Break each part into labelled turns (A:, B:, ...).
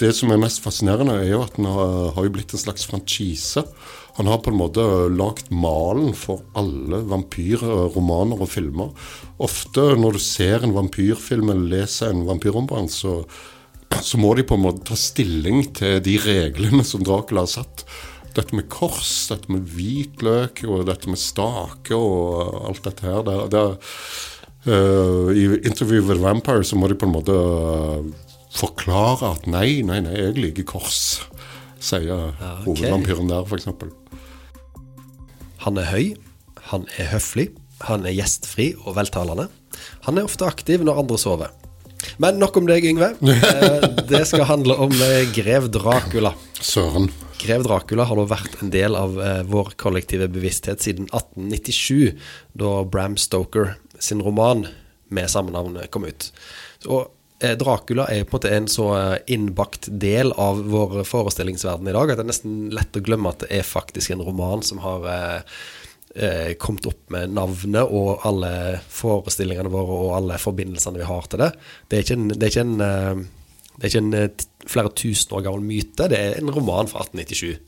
A: Det som er mest fascinerende, er jo at den har, har blitt en slags franchise. Han har på en måte lagd malen for alle vampyrromaner og filmer. Ofte når du ser en vampyrfilm eller leser en vampyrroman, så, så må de på en måte ta stilling til de reglene som Dracula har satt. Dette med kors, dette med hvitløk og dette med stake og alt dette her. Det, det, uh, I intervjuet med Vampire så må de på en måte forklare at nei, nei, nei, jeg liker kors, sier ja, okay. hovedvampyren der, f.eks.
B: Han er høy, han er høflig, han er gjestfri og veltalende. Han er ofte aktiv når andre sover. Men nok om deg, Yngve. Eh, det skal handle om eh, grev Dracula.
A: Søren.
B: Grev Dracula har da vært en del av eh, vår kollektive bevissthet siden 1897, da Bram Stoker sin roman med samme navn kom ut. Og Dracula er på en måte en så eh, innbakt del av vår forestillingsverden i dag at det er nesten lett å glemme at det er faktisk en roman som har eh, eh, kommet opp med navnet og alle forestillingene våre og alle forbindelsene vi har til det. Det er ikke en, er ikke en, er ikke en flere tusen år gammel myte, det er en roman fra 1897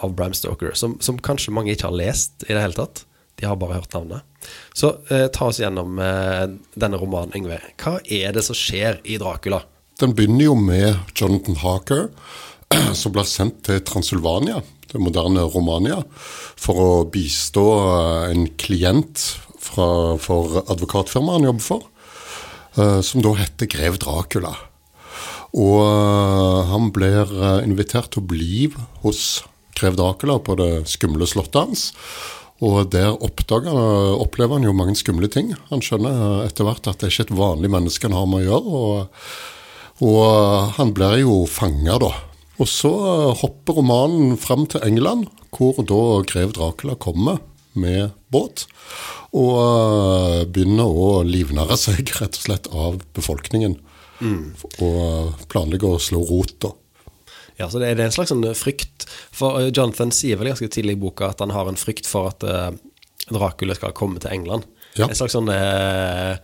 B: av Bram Stoker, som, som kanskje mange ikke har lest i det hele tatt. De har bare hørt navnet. Så eh, ta oss gjennom eh, denne romanen, Yngve. Hva er det som skjer i Dracula?
A: Den begynner jo med Jonathan Harker, som blir sendt til Transylvania, det moderne Romania, for å bistå eh, en klient fra, for advokatfirmaet han jobber for, eh, som da heter grev Dracula. Og eh, han blir invitert til å bli hos grev Dracula på det skumle slottet hans. Og der oppdager, opplever han jo mange skumle ting. Han skjønner etter hvert at det er ikke et vanlig menneske han har med å gjøre. Og, og han blir jo fanga, da. Og så hopper romanen fram til England, hvor da grev Dracula kommer med båt. Og begynner å livnære seg rett og slett av befolkningen. Mm. Og planlegger å slå rot, da.
B: Ja, så det er, en slags sånn frykt. For eh, Jonathan sier vel ganske tidlig i boka at han har en frykt for at uh, Dracula skal komme til England. Ja. En slags sånn eh,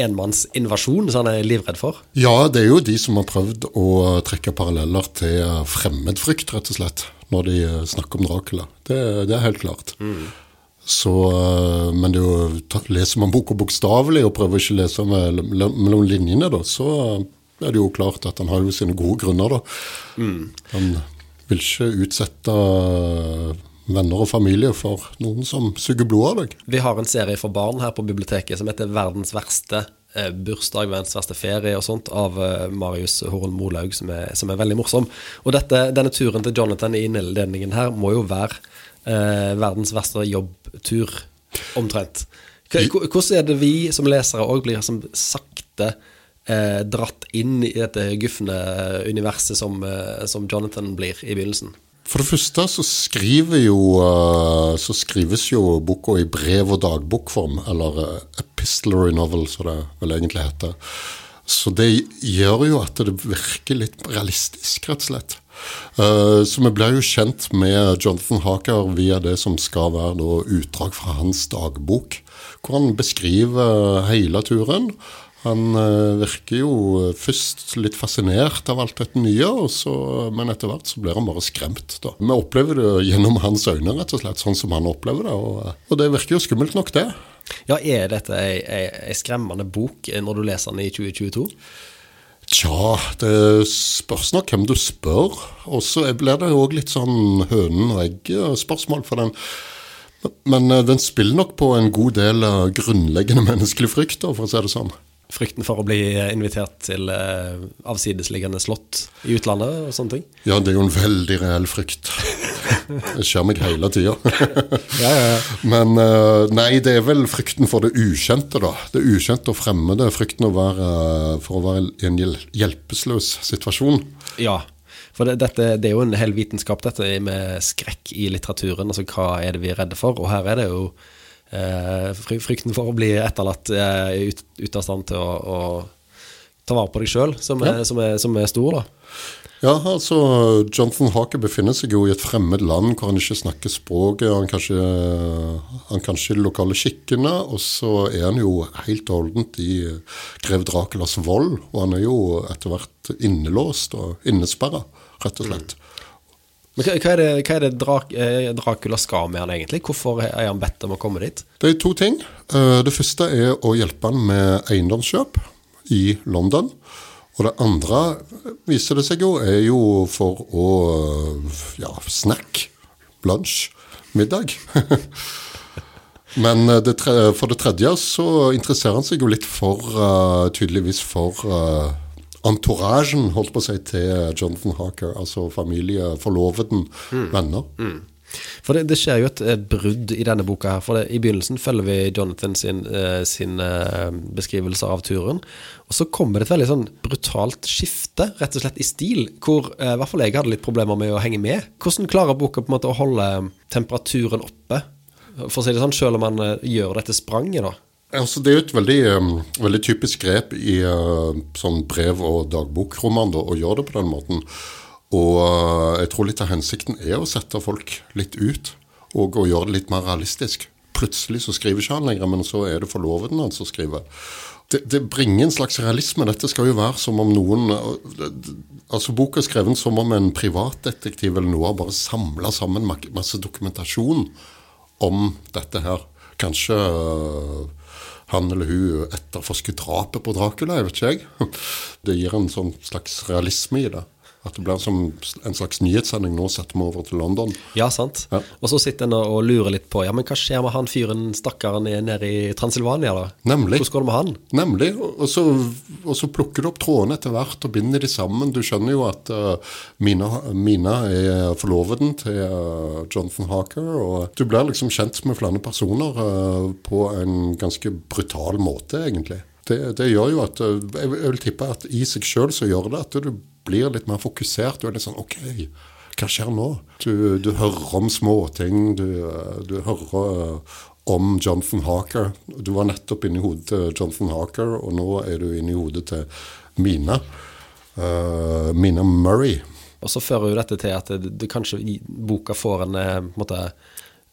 B: enmannsinvasjon som han er livredd for?
A: Ja, det er jo de som har prøvd å trekke paralleller til fremmedfrykt, rett og slett, når de snakker om Dracula. Det, det er helt klart. Mm. Så, men det jo, leser man boka bokstavelig og prøver ikke å lese mellom linjene, da, så er det jo klart at han har jo sine gode grunner, da. Mm. Han vil ikke utsette venner og familie for noen som suger blod av deg.
B: Vi har en serie for barn her på biblioteket som heter 'Verdens verste eh, bursdag, verdens verste ferie' og sånt, av eh, Marius Horen Molaug, som som er, veldig morsom. Og dette, denne turen til Jonathan i innledningen her må jo være eh, verdens verste jobbtur, omtrent. Hvordan er det vi som lesere òg blir som sakte eh, dratt inn i dette gufne universet som, eh, som, Jonathan blir i begynnelsen?
A: For det første så, skriver jo, uh, så skrives jo boka i brev- og dagbokform, eller uh, epistolary novel, som det vel egentlig heter. Så det gjør jo at det virker litt realistisk, rett og slett. Så vi ble jo kjent med Jonathan Haker via det som skal være utdrag fra hans dagbok, hvor han beskriver hele turen. Han uh, virker jo først litt fascinert av alt dette nye, så, men etter hvert så blir han bare skremt. Da. Vi opplever det gjennom hans øyne, rett og slett, sånn som han opplever det. Og, og det virker jo skummelt nok, det.
B: Ja, Er dette ei, ei, ei skremmende bok når du leser den i 2022?
A: Tja, det spørs nok hvem du spør. Og så blir det òg litt sånn hønen og egget-spørsmål for den. Men eh, den spiller nok på en god del grunnleggende menneskelig frykt, for å si det sånn
B: frykten for å bli invitert til eh, avsidesliggende slott i utlandet og sånne ting?
A: Ja, det er jo en veldig reell frykt. Det skjer meg hele tida. ja, ja, ja. Men eh, nei, det er vel frykten for det ukjente, da. Det ukjente og fremmede. Frykten å være, for å være i en hjelpeløs situasjon.
B: Ja, for det, dette, det er jo en hel vitenskap, dette med skrekk i litteraturen. Altså hva er det vi er redde for? Og her er det jo Eh, frykten for å bli etterlatt eh, ut, ut av stand til å, å ta vare på deg sjøl, som, ja. som, som, er stor. da
A: Ja, altså, Jonathan Hake befinner seg jo i et fremmed land hvor han ikke snakker språket. Han kan ikke, han kan ikke de lokale skikkene, og så er han jo helt og holdent i grev Draculas vold. Og han er jo etter hvert innelåst og innesperra, rett og slett.
B: Men hva, er det, hva er det Drak, eh, Dracula skal med han egentlig? Hvorfor er han bedt om å komme dit?
A: Det er to ting. Eh, Det første er å hjelpe han med eiendomskjøp i London. Og det andre, viser det seg jo, er jo for å ja, snack, lunsj, middag. Men eh, det for det tredje så interesserer han seg jo litt for, uh, tydeligvis for uh, entouragen, holdt på å si, til Jonathan Harker. Altså familie, forloveden, venner.
B: For det, det skjer jo et brudd i denne boka. her For det, I begynnelsen følger vi Jonathan sin, eh, sin eh, beskrivelse av turen. Og så kommer det et veldig sånn brutalt skifte, rett og slett i stil, hvor eh, i hvert fall jeg hadde litt problemer med å henge med. Hvordan klarer boka på en måte å holde temperaturen oppe, for å si det sånn, selv om man eh, gjør dette spranget, da?
A: Altså, det er jo et veldig, um, veldig typisk grep i uh, sånn brev- og dagbokroman da, å gjøre det på den måten. Og uh, jeg tror litt av hensikten er å sette folk litt ut, og å gjøre det litt mer realistisk. Plutselig så skriver ikke han lenger, men så er det forloveden hans som skriver. Det, det bringer en slags realisme. Dette skal jo være som om noen uh, Altså Boka er skrevet som om en privatdetektiv eller noe har bare samla sammen masse dokumentasjon om dette her. Kanskje øh, han eller hun etterforsker drapet på Dracula, jeg vet ikke jeg. Det gir en sånn slags realisme i det. At det blir som en slags nyhetssending. Nå setter vi over til London.
B: Ja, sant.
A: Ja.
B: Og så sitter en og lurer litt på Ja, men hva skjer med han fyren, stakkaren nede i Transylvania, da?
A: Nemlig.
B: Hvordan går det med han?
A: Nemlig. Og så, og så plukker du opp trådene etter hvert og binder de sammen. Du skjønner jo at uh, Mina, Mina er forloveden til uh, Jonathan Harker. Og du blir liksom kjent med flere personer uh, på en ganske brutal måte, egentlig. Det, det gjør jo at jeg vil tippe at i seg sjøl så gjør det at du blir litt mer fokusert. Du er litt sånn OK, hva skjer nå? Du, du hører om småting. Du, du hører uh, om Jonathan Harker. Du var nettopp inni hodet til Jonathan Harker, og nå er du inni hodet til Mina. Uh, Mina Murray.
B: Og så fører jo dette til at det, det kanskje boka får en eh, en måte,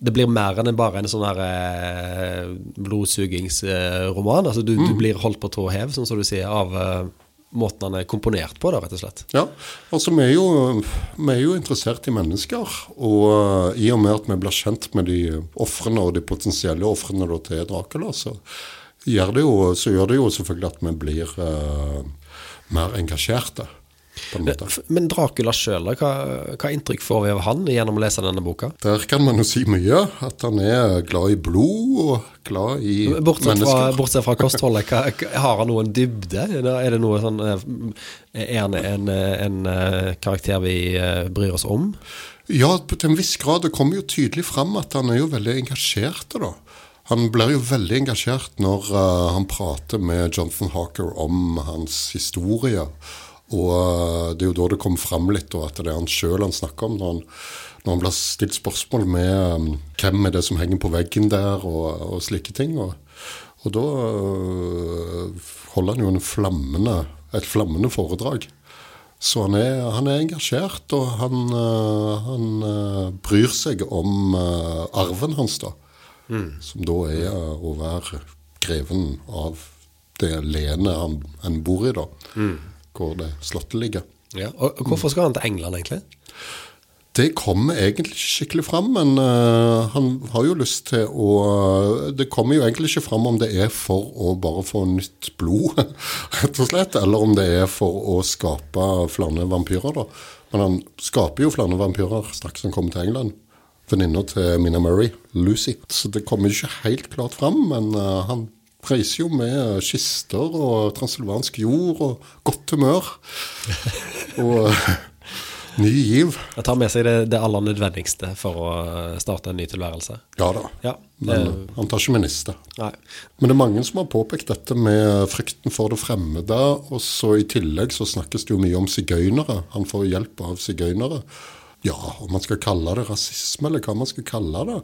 B: Det blir mer enn bare en sånn her eh, blodsugingsroman. Altså du, du blir holdt på tå hev, sånn som du sier, av eh, måten han er komponert på, da, rett og slett.
A: Ja, altså vi er, jo, vi er jo interessert i mennesker. Og uh, i og med at vi blir kjent med de ofrene og de potensielle ofrene til Dracula, så gjør, jo, så gjør det jo selvfølgelig at vi blir uh, mer engasjerte. En måte.
B: Men Dracula sjøl, hva, hva inntrykk får vi av han gjennom å lese denne boka?
A: Der kan man jo si mye. At han er glad i blod og glad i
B: Bortsett fra,
A: mennesker.
B: bortsett fra kostholdet, hva, har han noen dybde? Er sånn eh, Er han en, en, eh, karakter vi eh, bryr oss om?
A: Ja, til en viss grad. Det kommer jo tydelig fram at han er jo veldig engasjert. da. Han blir jo veldig engasjert når uh, han prater med Jonathan Hawker om hans historie. Og eh, det er jo da det kom fram litt, og at det er han sjøl han snakker om. Når han, når han blir stilt spørsmål med um, hvem er det som henger på veggen der, og, og slike ting. Og, og da eh, holder han jo en flammende, et flammende foredrag. Så han er, han er engasjert, og han, eh, han eh, bryr seg om eh, arven hans, da. Som da er eh, å være greven av det lenet han, han bor i, da. Hvor det slottet ligger.
B: Ja. Og, hvorfor skal han til England, egentlig?
A: Det kommer egentlig ikke skikkelig fram, men uh, han har jo lyst til å Det kommer jo egentlig ikke fram om det er for å bare få nytt blod, rett og slett, eller om det er for å skape flere vampyrer, da. Men han skaper jo flere vampyrer straks han kommer til England. Venninna til Mina Murray, Lucy. Så det kommer ikke helt klart fram, men uh, han reiser jo med kister og transilvansk jord og godt humør. og ny giv.
B: Han tar med seg det, det aller nødvendigste for å starte en ny tilværelse.
A: Ja da.
B: Ja, det-
A: men han tar ikke minister.
B: Nei.
A: Men det er mange som har påpekt dette med frykten for det fremmede. Og så i tillegg så snakkes det jo mye om sigøynere. Han får hjelp av sigøynere. Ja, om man skal kalle det rasisme, eller hva man skal kalle det.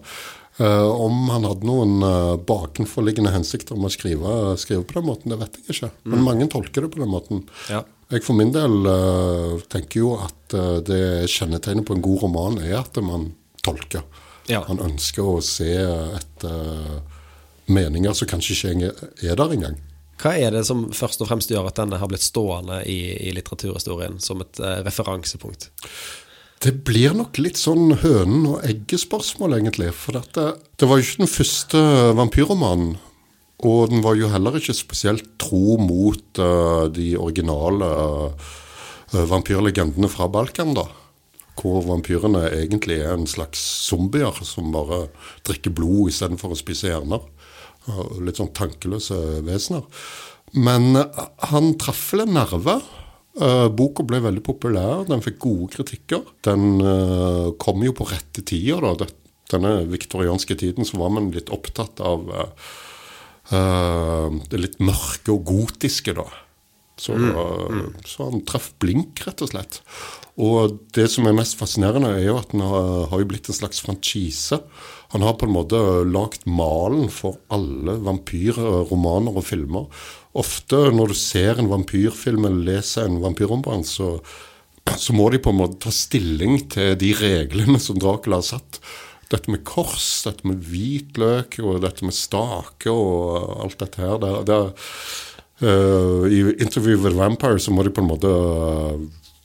A: Eh, om han hadde noen eh, bakenforliggende hensikter om å skrive, skrive på den måten, det vet jeg ikke. Men mange tolker det på den måten.
B: Ja.
A: Jeg for min del uh, tenker jo at det kjennetegnet på en god roman er at man tolker.
B: Ja.
A: Man ønsker å se etter meninger som kanskje ikke er der engang.
B: Hva er det som først og fremst gjør at denne har blitt stående i, i litteraturhistorien som et referansepunkt?
A: Det blir nok litt sånn hønen og eggespørsmål, egentlig. For dette, det var jo ikke den første vampyrromanen. Og den var jo heller ikke spesielt tro mot uh, de originale uh, vampyrlegendene fra Balkan, da. Hvor vampyrene egentlig er en slags zombier som bare drikker blod istedenfor å spise hjerner. Uh, litt sånn tankeløse vesener. Men han traff vel en nerve. Uh, boka ble veldig populær, den fikk gode kritikker. Den uh, kom jo på rette tider. da. Denne viktorianske tiden så var man litt opptatt av uh, det litt mørke og gotiske, da. Så, mm. så, han traff blink, rett og slett. Og det som er mest fascinerende, er jo at han har, har blitt en slags franchise. Han har på en måte lagd malen for alle vampyrromaner og filmer. Ofte når du ser en vampyrfilm eller leser en vampyrroman, så, så må de på en måte ta stilling til de reglene som Dracula har satt dette med kors, dette med hvitløk og dette med stake og alt dette her det, det, uh, I Interview with Vampire så må de på en måte uh,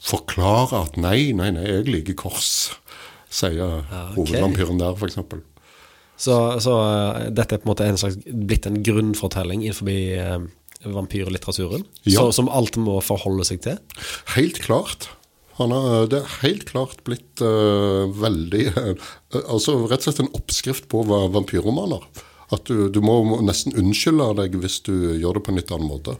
A: forklare at nei, nei, nei, jeg liker kors, sier ja, okay. hovedvampyren der, f.eks.
B: Så, så uh, dette er på en måte en slags, blitt en grunnfortelling innenfor uh, vampyrlitteraturen? Ja. Så, som alt må forholde seg til?
A: Helt klart. Han har, det er helt klart blitt uh, veldig uh, Altså rett og slett en oppskrift på vampyrromaner. At du, du, må nesten unnskylde deg hvis du gjør det på en litt annen måte.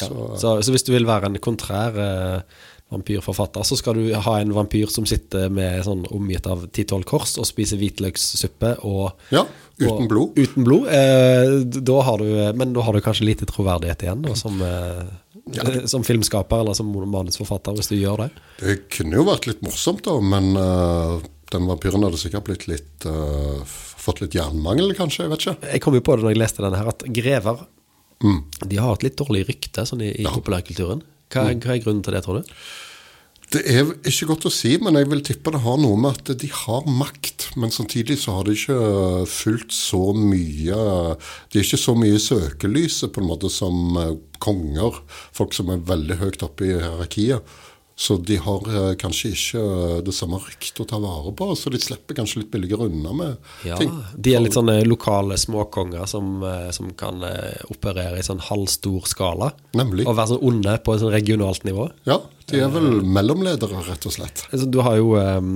B: Ja. Så, så, så, hvis du vil være en kontrær uh, vampyrforfatter, så skal du ha en vampyr som sitter med sånn omgitt av ti-tolv kors og spiser hvitløkssuppe og
A: Ja, uten
B: og,
A: blod.
B: Uten blod. da har du, men da har du kanskje lite troverdighet igjen, da, som ja. Eh, som filmskaper eller som manusforfatter, hvis du gjør det?
A: Det kunne jo vært litt morsomt, da, men uh, den vampyren hadde sikkert blitt litt uh, fått litt jernmangel, kanskje. Jeg vet ikke.
B: Jeg kom jo på det når jeg leste denne her, at grever mm. de har et litt dårlig rykte sånn i, i ja. populærkulturen. Hva, mm. hva er grunnen til det, tror du?
A: Det er ikke godt å si, men jeg vil tippe det har noe med at de har makt. Men samtidig så har de ikke fulgt så mye De er ikke så mye i søkelyset på en måte som eh, konger. Folk som er veldig høyt oppe i hierarkiet. Så de har eh, kanskje ikke eh, det samme ryktet å ta vare på, så de slipper kanskje litt billigere unna med
B: ja,
A: ting.
B: De er litt sånne lokale småkonger som, eh, som kan operere i sånn halvstor skala.
A: Nemlig.
B: Og være sånn onde på et sånn regionalt nivå.
A: Ja, de er vel mellomledere, rett og slett.
B: Altså, du har jo um,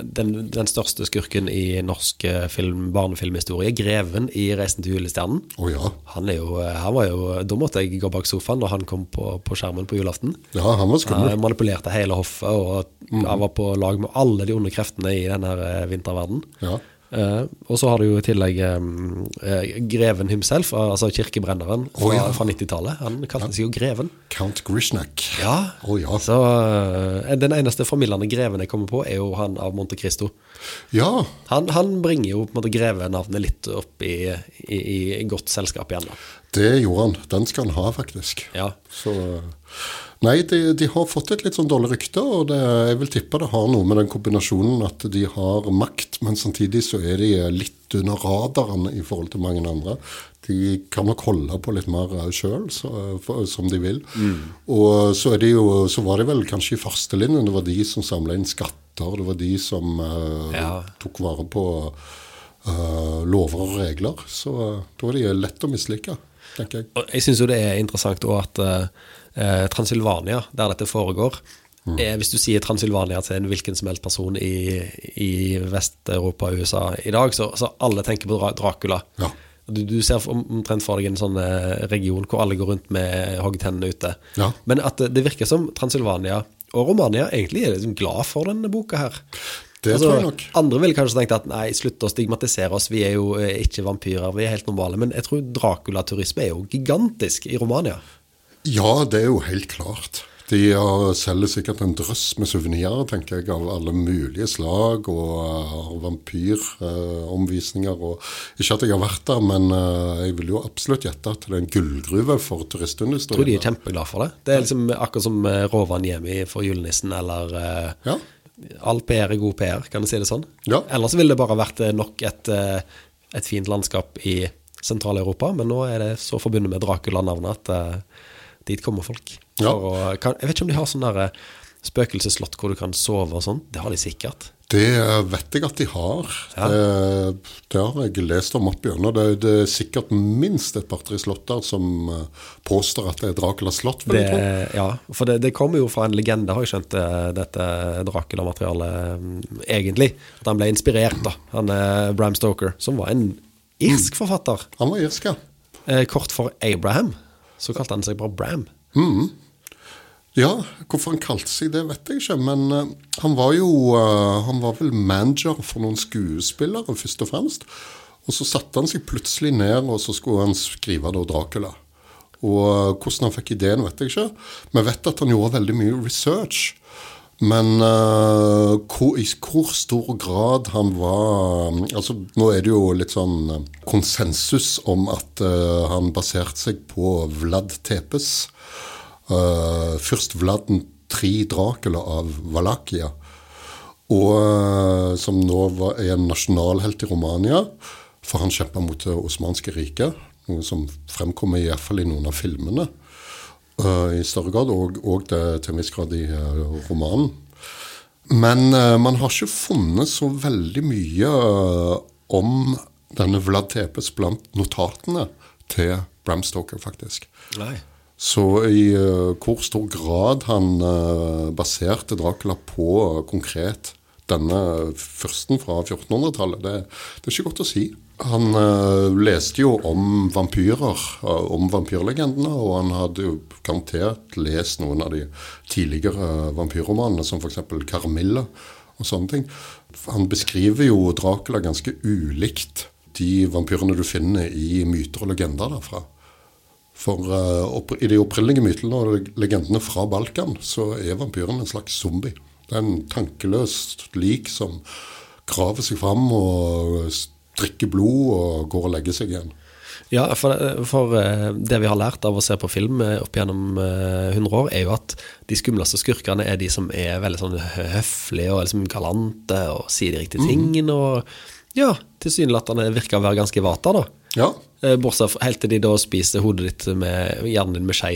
B: den, den, største skurken i norsk film, barnefilmhistorie, Greven i 'Reisen til julestjernen'.
A: Oh, ja.
B: han, er jo, han var jo, Da måtte jeg gå bak sofaen da han kom på, på skjermen på julaften.
A: Ja, han var skummel.
B: Han manipulerte hele hoffet, og mm. han var på lag med alle de onde kreftene i denne vinterverdenen.
A: Ja.
B: Uh, og så har du jo i tillegg um, uh, Greven himself, altså kirkebrenneren fra, oh, ja. fra 90-tallet. Han kaltes ja. jo Greven.
A: Count Grishnak.
B: Ja.
A: Oh, ja.
B: Så uh, Den eneste formildende greven jeg kommer på, er jo han av Monte Cristo.
A: Ja.
B: Han, han bringer jo på en måte grevenavnet litt opp i, i, i godt selskap igjen. da
A: Det gjorde han. Den skal han ha, faktisk.
B: Ja.
A: Så Nei, de, de, har fått et litt sånn dårlig rykte, og det, jeg vil tippe det har noe med den kombinasjonen at de har makt, men samtidig så er de litt under radaren i forhold til mange andre. De kan nok holde på litt mer sjøl, som de vil. Mm. Og så, jo, så, var de vel kanskje i førstelinjen. Det var de som samla inn skatter, det var de som uh, ja. tok vare på uh, lover og regler. Så uh, da var de lett å mislike, tenker jeg.
B: Jeg syns jo det er interessant òg at eh, Transylvania, der dette foregår. Mm. Eh, hvis du sier Transylvania til en hvilken som helst person i, i Vest-Europa og USA i dag, så, så alle tenker på Dracula.
A: Ja.
B: Du, du, ser omtrent for deg en sånn eh, region hvor alle går rundt med hoggtennene ute.
A: Ja.
B: Men at det, det virker som Transylvania og Romania egentlig er liksom glad for denne boka her.
A: Det altså.
B: Andre ville kanskje tenkt at nei, slutt å stigmatisere oss, vi er jo eh, ikke vampyrer, vi er helt normale. Men jeg tror Dracula-turisme er jo gigantisk i Romania.
A: Ja, det er jo helt klart. De selger sikkert en drøss med suvenirer, tenker jeg, av alle mulige slag. Og uh, vampyromvisninger. og ikke at jeg har vært der, men uh, jeg vil jo absolutt gjette at det er en gullgruve for turistindustrien.
B: Jeg tror de er kjempeglade for det. Det er liksom akkurat som Rovaniemi for julenissen, eller
A: Ja.
B: All PR er god PR, kan du si det sånn?
A: Ja.
B: Ellers ville det bare vært nok et, et fint landskap i Sentral-Europa, men nå er det så forbundet med Dracula-navnet at dit kommer folk.
A: Ja.
B: Å, kan, jeg vet ikke om de har sånn der eh, spøkelsesslott hvor du kan sove og sånn. Det har de sikkert.
A: Det vet jeg at de har.
B: Ja.
A: Det, det har jeg lest om opp igjennom. Det, det er sikkert minst et par-tre slott der som eh, påstår at det er Draculas slott.
B: Det, ja, for det, kommer jo fra en legende, har jeg skjønt, eh, dette Dracula-materialet mm, egentlig. At han ble inspirert, da. Han er Bram Stoker, som var en irsk forfatter.
A: Han var irsk, ja.
B: Eh, kort for Abraham. Så kalte han seg bare Bram.
A: Ja, hvorfor han kalte seg det, vet jeg ikke. Men uh, han var jo uh, Han var vel manager for noen skuespillere, først og fremst. Og så satte han seg plutselig ned, og så skulle han skrive da Dracula. Og uh, hvordan han fikk ideen, vet jeg ikke. Men jeg vet at han gjorde veldig mye research. Men uh, hvor, i hvor stor grad han var Altså, nå er det jo litt sånn eh, konsensus om at uh, han baserte seg på Vlad Tepes. Uh, først Vlad 3 Dracula av Valakia. Og som nå var, er en nasjonalhelt i Romania, for han kjempa mot det osmanske riket. Noe som fremkommer i hvert fall i noen av filmene i større grad, og, og det, til en viss grad i eh, romanen. Men eh, man har ikke funnet så veldig mye eh, om denne Vlad Tepes blant notatene til Bram Stoker, faktisk.
B: Nei.
A: Så i eh, hvor stor grad han eh, baserte Dracula på eh, konkret denne fyrsten fra 1400-tallet, det, det er ikke godt å si. Han uh, leste jo om vampyrer, uh, om vampyrlegendene, og han hadde jo garantert lest noen av de tidligere vampyrromanene, som f.eks. Carmilla og sånne ting. Han beskriver jo Dracula ganske ulikt de vampyrene du finner i myter og legender derfra. For uh, i de opprinnelige mytene og legendene fra Balkan, så er vampyren en slags zombie. Det er en tankeløst lik som graver seg fram og drikker blod og går og legger seg igjen.
B: Ja, for, for eh, det vi har lært av å se på film eh, opp gjennom eh, 100 år, er jo at de skumleste skurkene er de som er veldig sånn høflige og liksom galante og sier de riktige tingene. Og ja, tilsynelatende virker å være ganske vata, da.
A: Ja.
B: Eh, Bortsett fra helt til de da spiser hodet ditt med hjernen din med skje.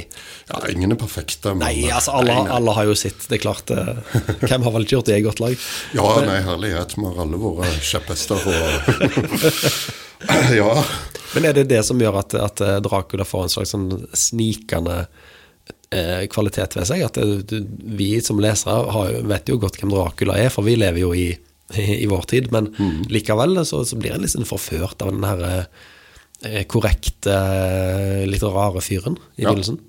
A: ja, ingen er perfekte. men-
B: Nei, altså alle,
A: Nei, nei.
B: alle har jo sitt, det er klart. eh, Hvem har vel ikke gjort det i godt lag?
A: Ja, nei, herlighet. Vi har alle våre kjepphester og Ja.
B: Men er det det som gjør at, at Dracula får en slags sånn snikende eh, kvalitet ved seg? At vi som lesere har, vet jo godt hvem Dracula er, for vi lever jo i, i, vår tid. Men likevel så, så blir en liksom forført av den her eh, korrekte, eh, litt rare fyren i
A: Ja.
B: begynnelsen.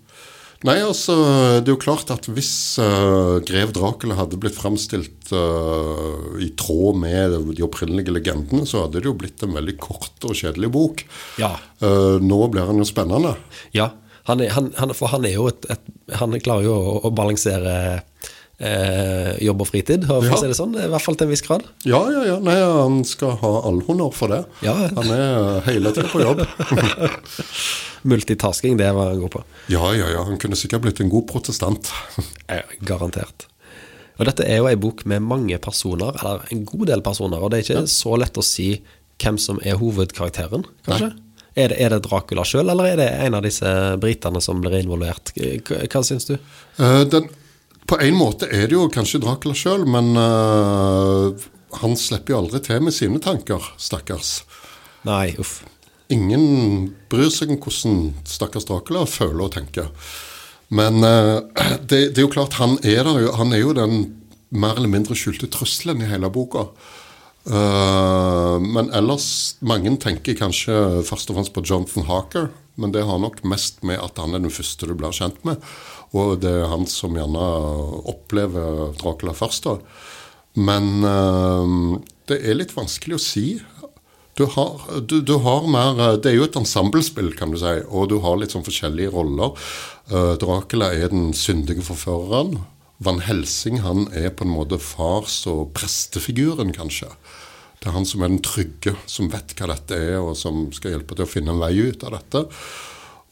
A: Nei, altså, det er jo klart at hvis uh, grev Dracula hadde blitt fremstilt uh, i tråd med de opprinnelige legendene, så hadde det jo blitt en veldig kort og kjedelig bok.
B: Ja.
A: Uh, nå blir han jo spennende.
B: Ja, han er, han, han, for han er jo et, et Han klarer jo å, å balansere eh, jobb og fritid, for
A: Ja.
B: å si det sånn. I hvert fall til en viss grad.
A: Ja, ja, ja. Nei, han skal ha all honnør for det.
B: Ja.
A: Han er hele tiden på jobb.
B: Multitasking, det var han god på.
A: ja, ja, ja. Han kunne sikkert blitt en god protestant.
B: Ja, garantert. Og dette er jo ei bok med mange personer, eller en god del personer, og det er ikke så lett å si hvem som er hovedkarakteren, kanskje? Er det, er det Dracula sjøl, eller er det en av disse britene som blir involvert? Hva, hva syns du?
A: Eh, den, på en måte er det jo kanskje Dracula sjøl, men uh, han slipper jo aldri til med sine tanker, stakkars.
B: Nei, uff.
A: Ingen bryr seg om hvordan stakkars Dracula føler og tenker. Men uh, det, det er jo klart, han er, der han er jo den mer eller mindre skjulte trusselen i hele boka. Uh, men ellers Mange tenker kanskje først og fremst på Jonathan Harker, men det har nok mest med at han er den første du blir kjent med. Og det er han som gjerne opplever Dracula først. da. Men eh, det er litt vanskelig å si. Du har, du, du har mer eh, Det er jo et ensemblespill, kan du si, og du har litt sånn forskjellige roller. Uh, Dracula er den syndige forføreren. Van Helsing han er på en måte fars- og prestefiguren, kanskje. Det er han som er den trygge, som vet hva dette er, og som skal hjelpe til å finne en vei ut av dette.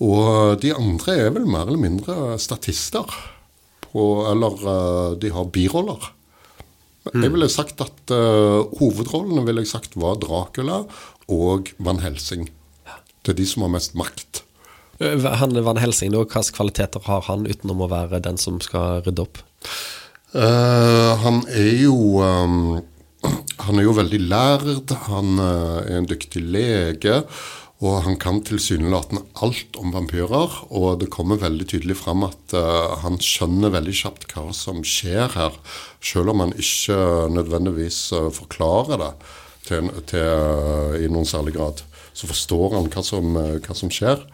A: Og de andre er vel mer eller mindre statister. På, eller uh, de har biroller. Mm. Jeg ville sagt at uh, hovedrollene ville jeg sagt var Dracula og Van Helsing. Det er de som har mest makt.
B: Han Van Helsing, da, hvilke kvaliteter har han utenom å være den som skal rydde opp?
A: Uh, han er jo um, Han er jo veldig lærd. Han uh, er en dyktig lege. Og han kan tilsynelatende alt om vampyrer, og det kommer veldig tydelig fram at uh, han skjønner veldig kjapt hva som skjer her, selv om han ikke nødvendigvis uh, forklarer det til, til, i noen særlig grad. Så forstår han hva som, hva som, skjer.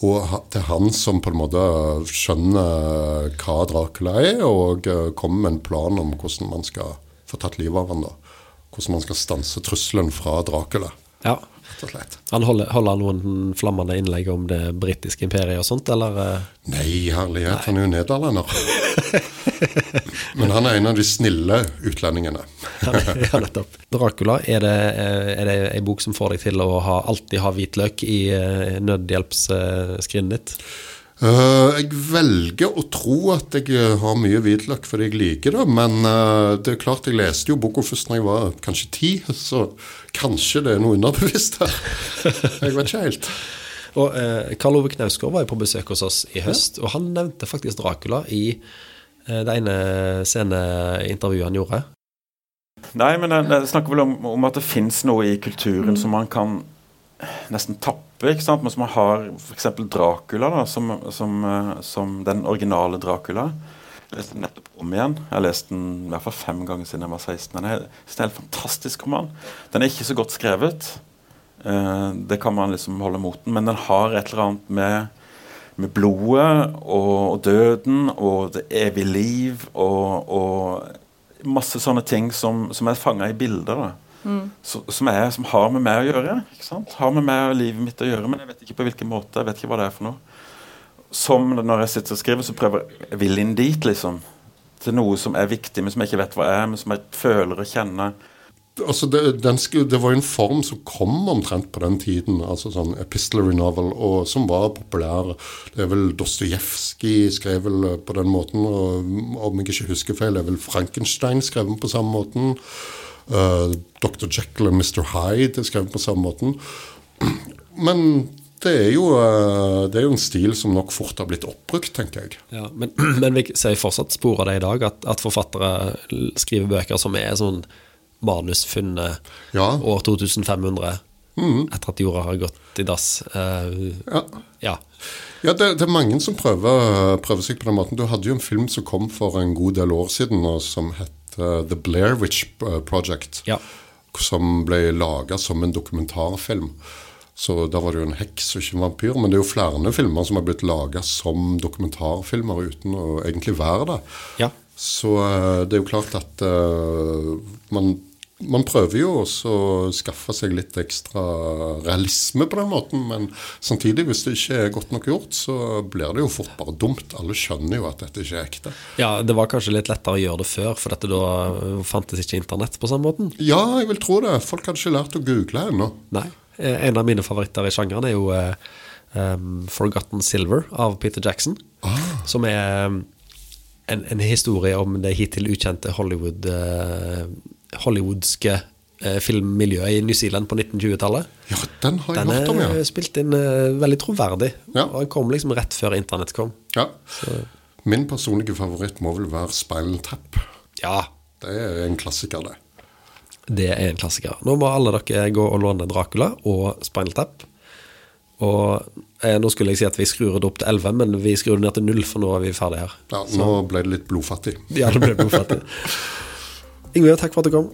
A: Og det er han som på en måte skjønner hva Dracula er, og kommer med en plan om hvordan man skal få tatt livet av han da. Hvordan man skal stanse trusselen fra Dracula.
B: Ja. Han holder, holder noen flammende innlegg om det britiske imperiet og sånt, eller? Eh?
A: Nei, herlighet, Nei. han er jo nederlender. Men han er en av de snille utlendingene.
B: ja, nettopp. Dracula, er det, eh, er det ei bok som får deg til å ha, alltid ha hvitløk i eh, nødhjelpsskrinet ditt?
A: Uh, jeg velger å tro at jeg eh, har mye hvitløk fordi jeg liker det. Men uh, det er klart jeg leste jo boka først når jeg var kanskje ti, så kanskje det er noe underbevisst her. Jeg vet ikke helt.
B: og eh, Karl Ove Knausgård var jo på besøk hos oss i høst, ja. og han nevnte faktisk Dracula i det ene sceneintervjuet han gjorde.
C: Nei, men det snakker vel om, om at det fins noe i kulturen mm. som man kan nesten tappe. Ikke sant? Mens man har f.eks. Dracula, da, som, som, eh, som, den originale Dracula. Jeg leste den nettopp om igjen. Jeg har lest den i hvert fall fem ganger siden jeg var 16. Den er, en helt fantastisk roman. Den er ikke så godt skrevet. Uh, det kan man liksom holde mot den, men den har et eller annet med, med blodet og, døden og det evige liv og, og masse sånne ting som, som er fanga i bilder. da Mm. som, er, som, har med meg å gjøre. Har med meg og livet mitt å gjøre, men jeg vet ikke på hvilken måte. jeg vet ikke hva det er for noe. Som når jeg sitter og skriver, så prøver jeg vil inn dit, liksom. Til noe som er viktig, men som jeg ikke vet hva er, men som jeg føler og kjenner.
A: Altså det, den, det, var jo en form som kom omtrent på den tiden, altså sånn epistolary novel, og som var populær. Det er vel Dostojevskij skrev vel på den måten, og om jeg ikke husker feil, er vel Frankenstein skrevet på samme måten. Eh, Dr. Jekyll og Mr. Hyde er skrevet på samme måten. Men det er, jo, uh, det er, jo, en stil som nok fort har blitt oppbrukt, tenker jeg.
B: Ja, men, men, vi ser fortsatt spor av det i dag, at, at, forfattere skriver bøker som er sånn manusfunnet ja. år 2500. Mm. Etter at jorda har gått i dass. Uh,
A: ja. ja. ja det, det, er mange som prøver, prøver, seg på den måten. Du hadde jo en film som kom for en god del år siden, som het The Blair Witch eh, Project. Ja. Som ble laga som en dokumentarfilm. Så da var det jo en heks og ikke en vampyr. Men det er jo flere filmer som har blitt laga som dokumentarfilmer uten å egentlig være det. Ja. Så uh, det er jo klart at uh, man man prøver jo også å skaffe seg litt ekstra realisme på den måten, men samtidig, hvis det ikke er godt nok gjort, så blir det jo fort bare dumt. Alle skjønner jo at dette ikke er ekte.
B: Ja, det var kanskje litt lettere å gjøre det før, for dette da fantes ikke internett på samme måten?
A: Ja, jeg vil tro det. Folk hadde ikke lært å google ennå.
B: Nei. Eh, en av mine favoritter i sjangeren er jo um, Forgotten Silver av Peter Jackson, ah. som er en, en, historie om det hittil ukjente Hollywood uh, hollywoodske eh, filmmiljøet i New Zealand på 1920-tallet.
A: Ja, Den har jeg
B: den
A: hørt om, ja.
B: Den er spilt inn uh, veldig troverdig. Ja. Og den kom liksom rett før internett kom.
A: Ja. Så. Min personlige favoritt må vel være Spinal Tap.
B: Ja.
A: Det er en klassiker, det.
B: Det er en klassiker. Nå må alle dere gå og låne Dracula og Spinal Tap. Og eh, Nå skulle jeg si at vi skrur det opp til 11, men vi skrur det ned til 0, for nå er vi ferdige her.
A: Ja, Nå Så. ble det litt blodfattig.
B: Ja, det ble blodfattig. Yngve, takk for at du kom.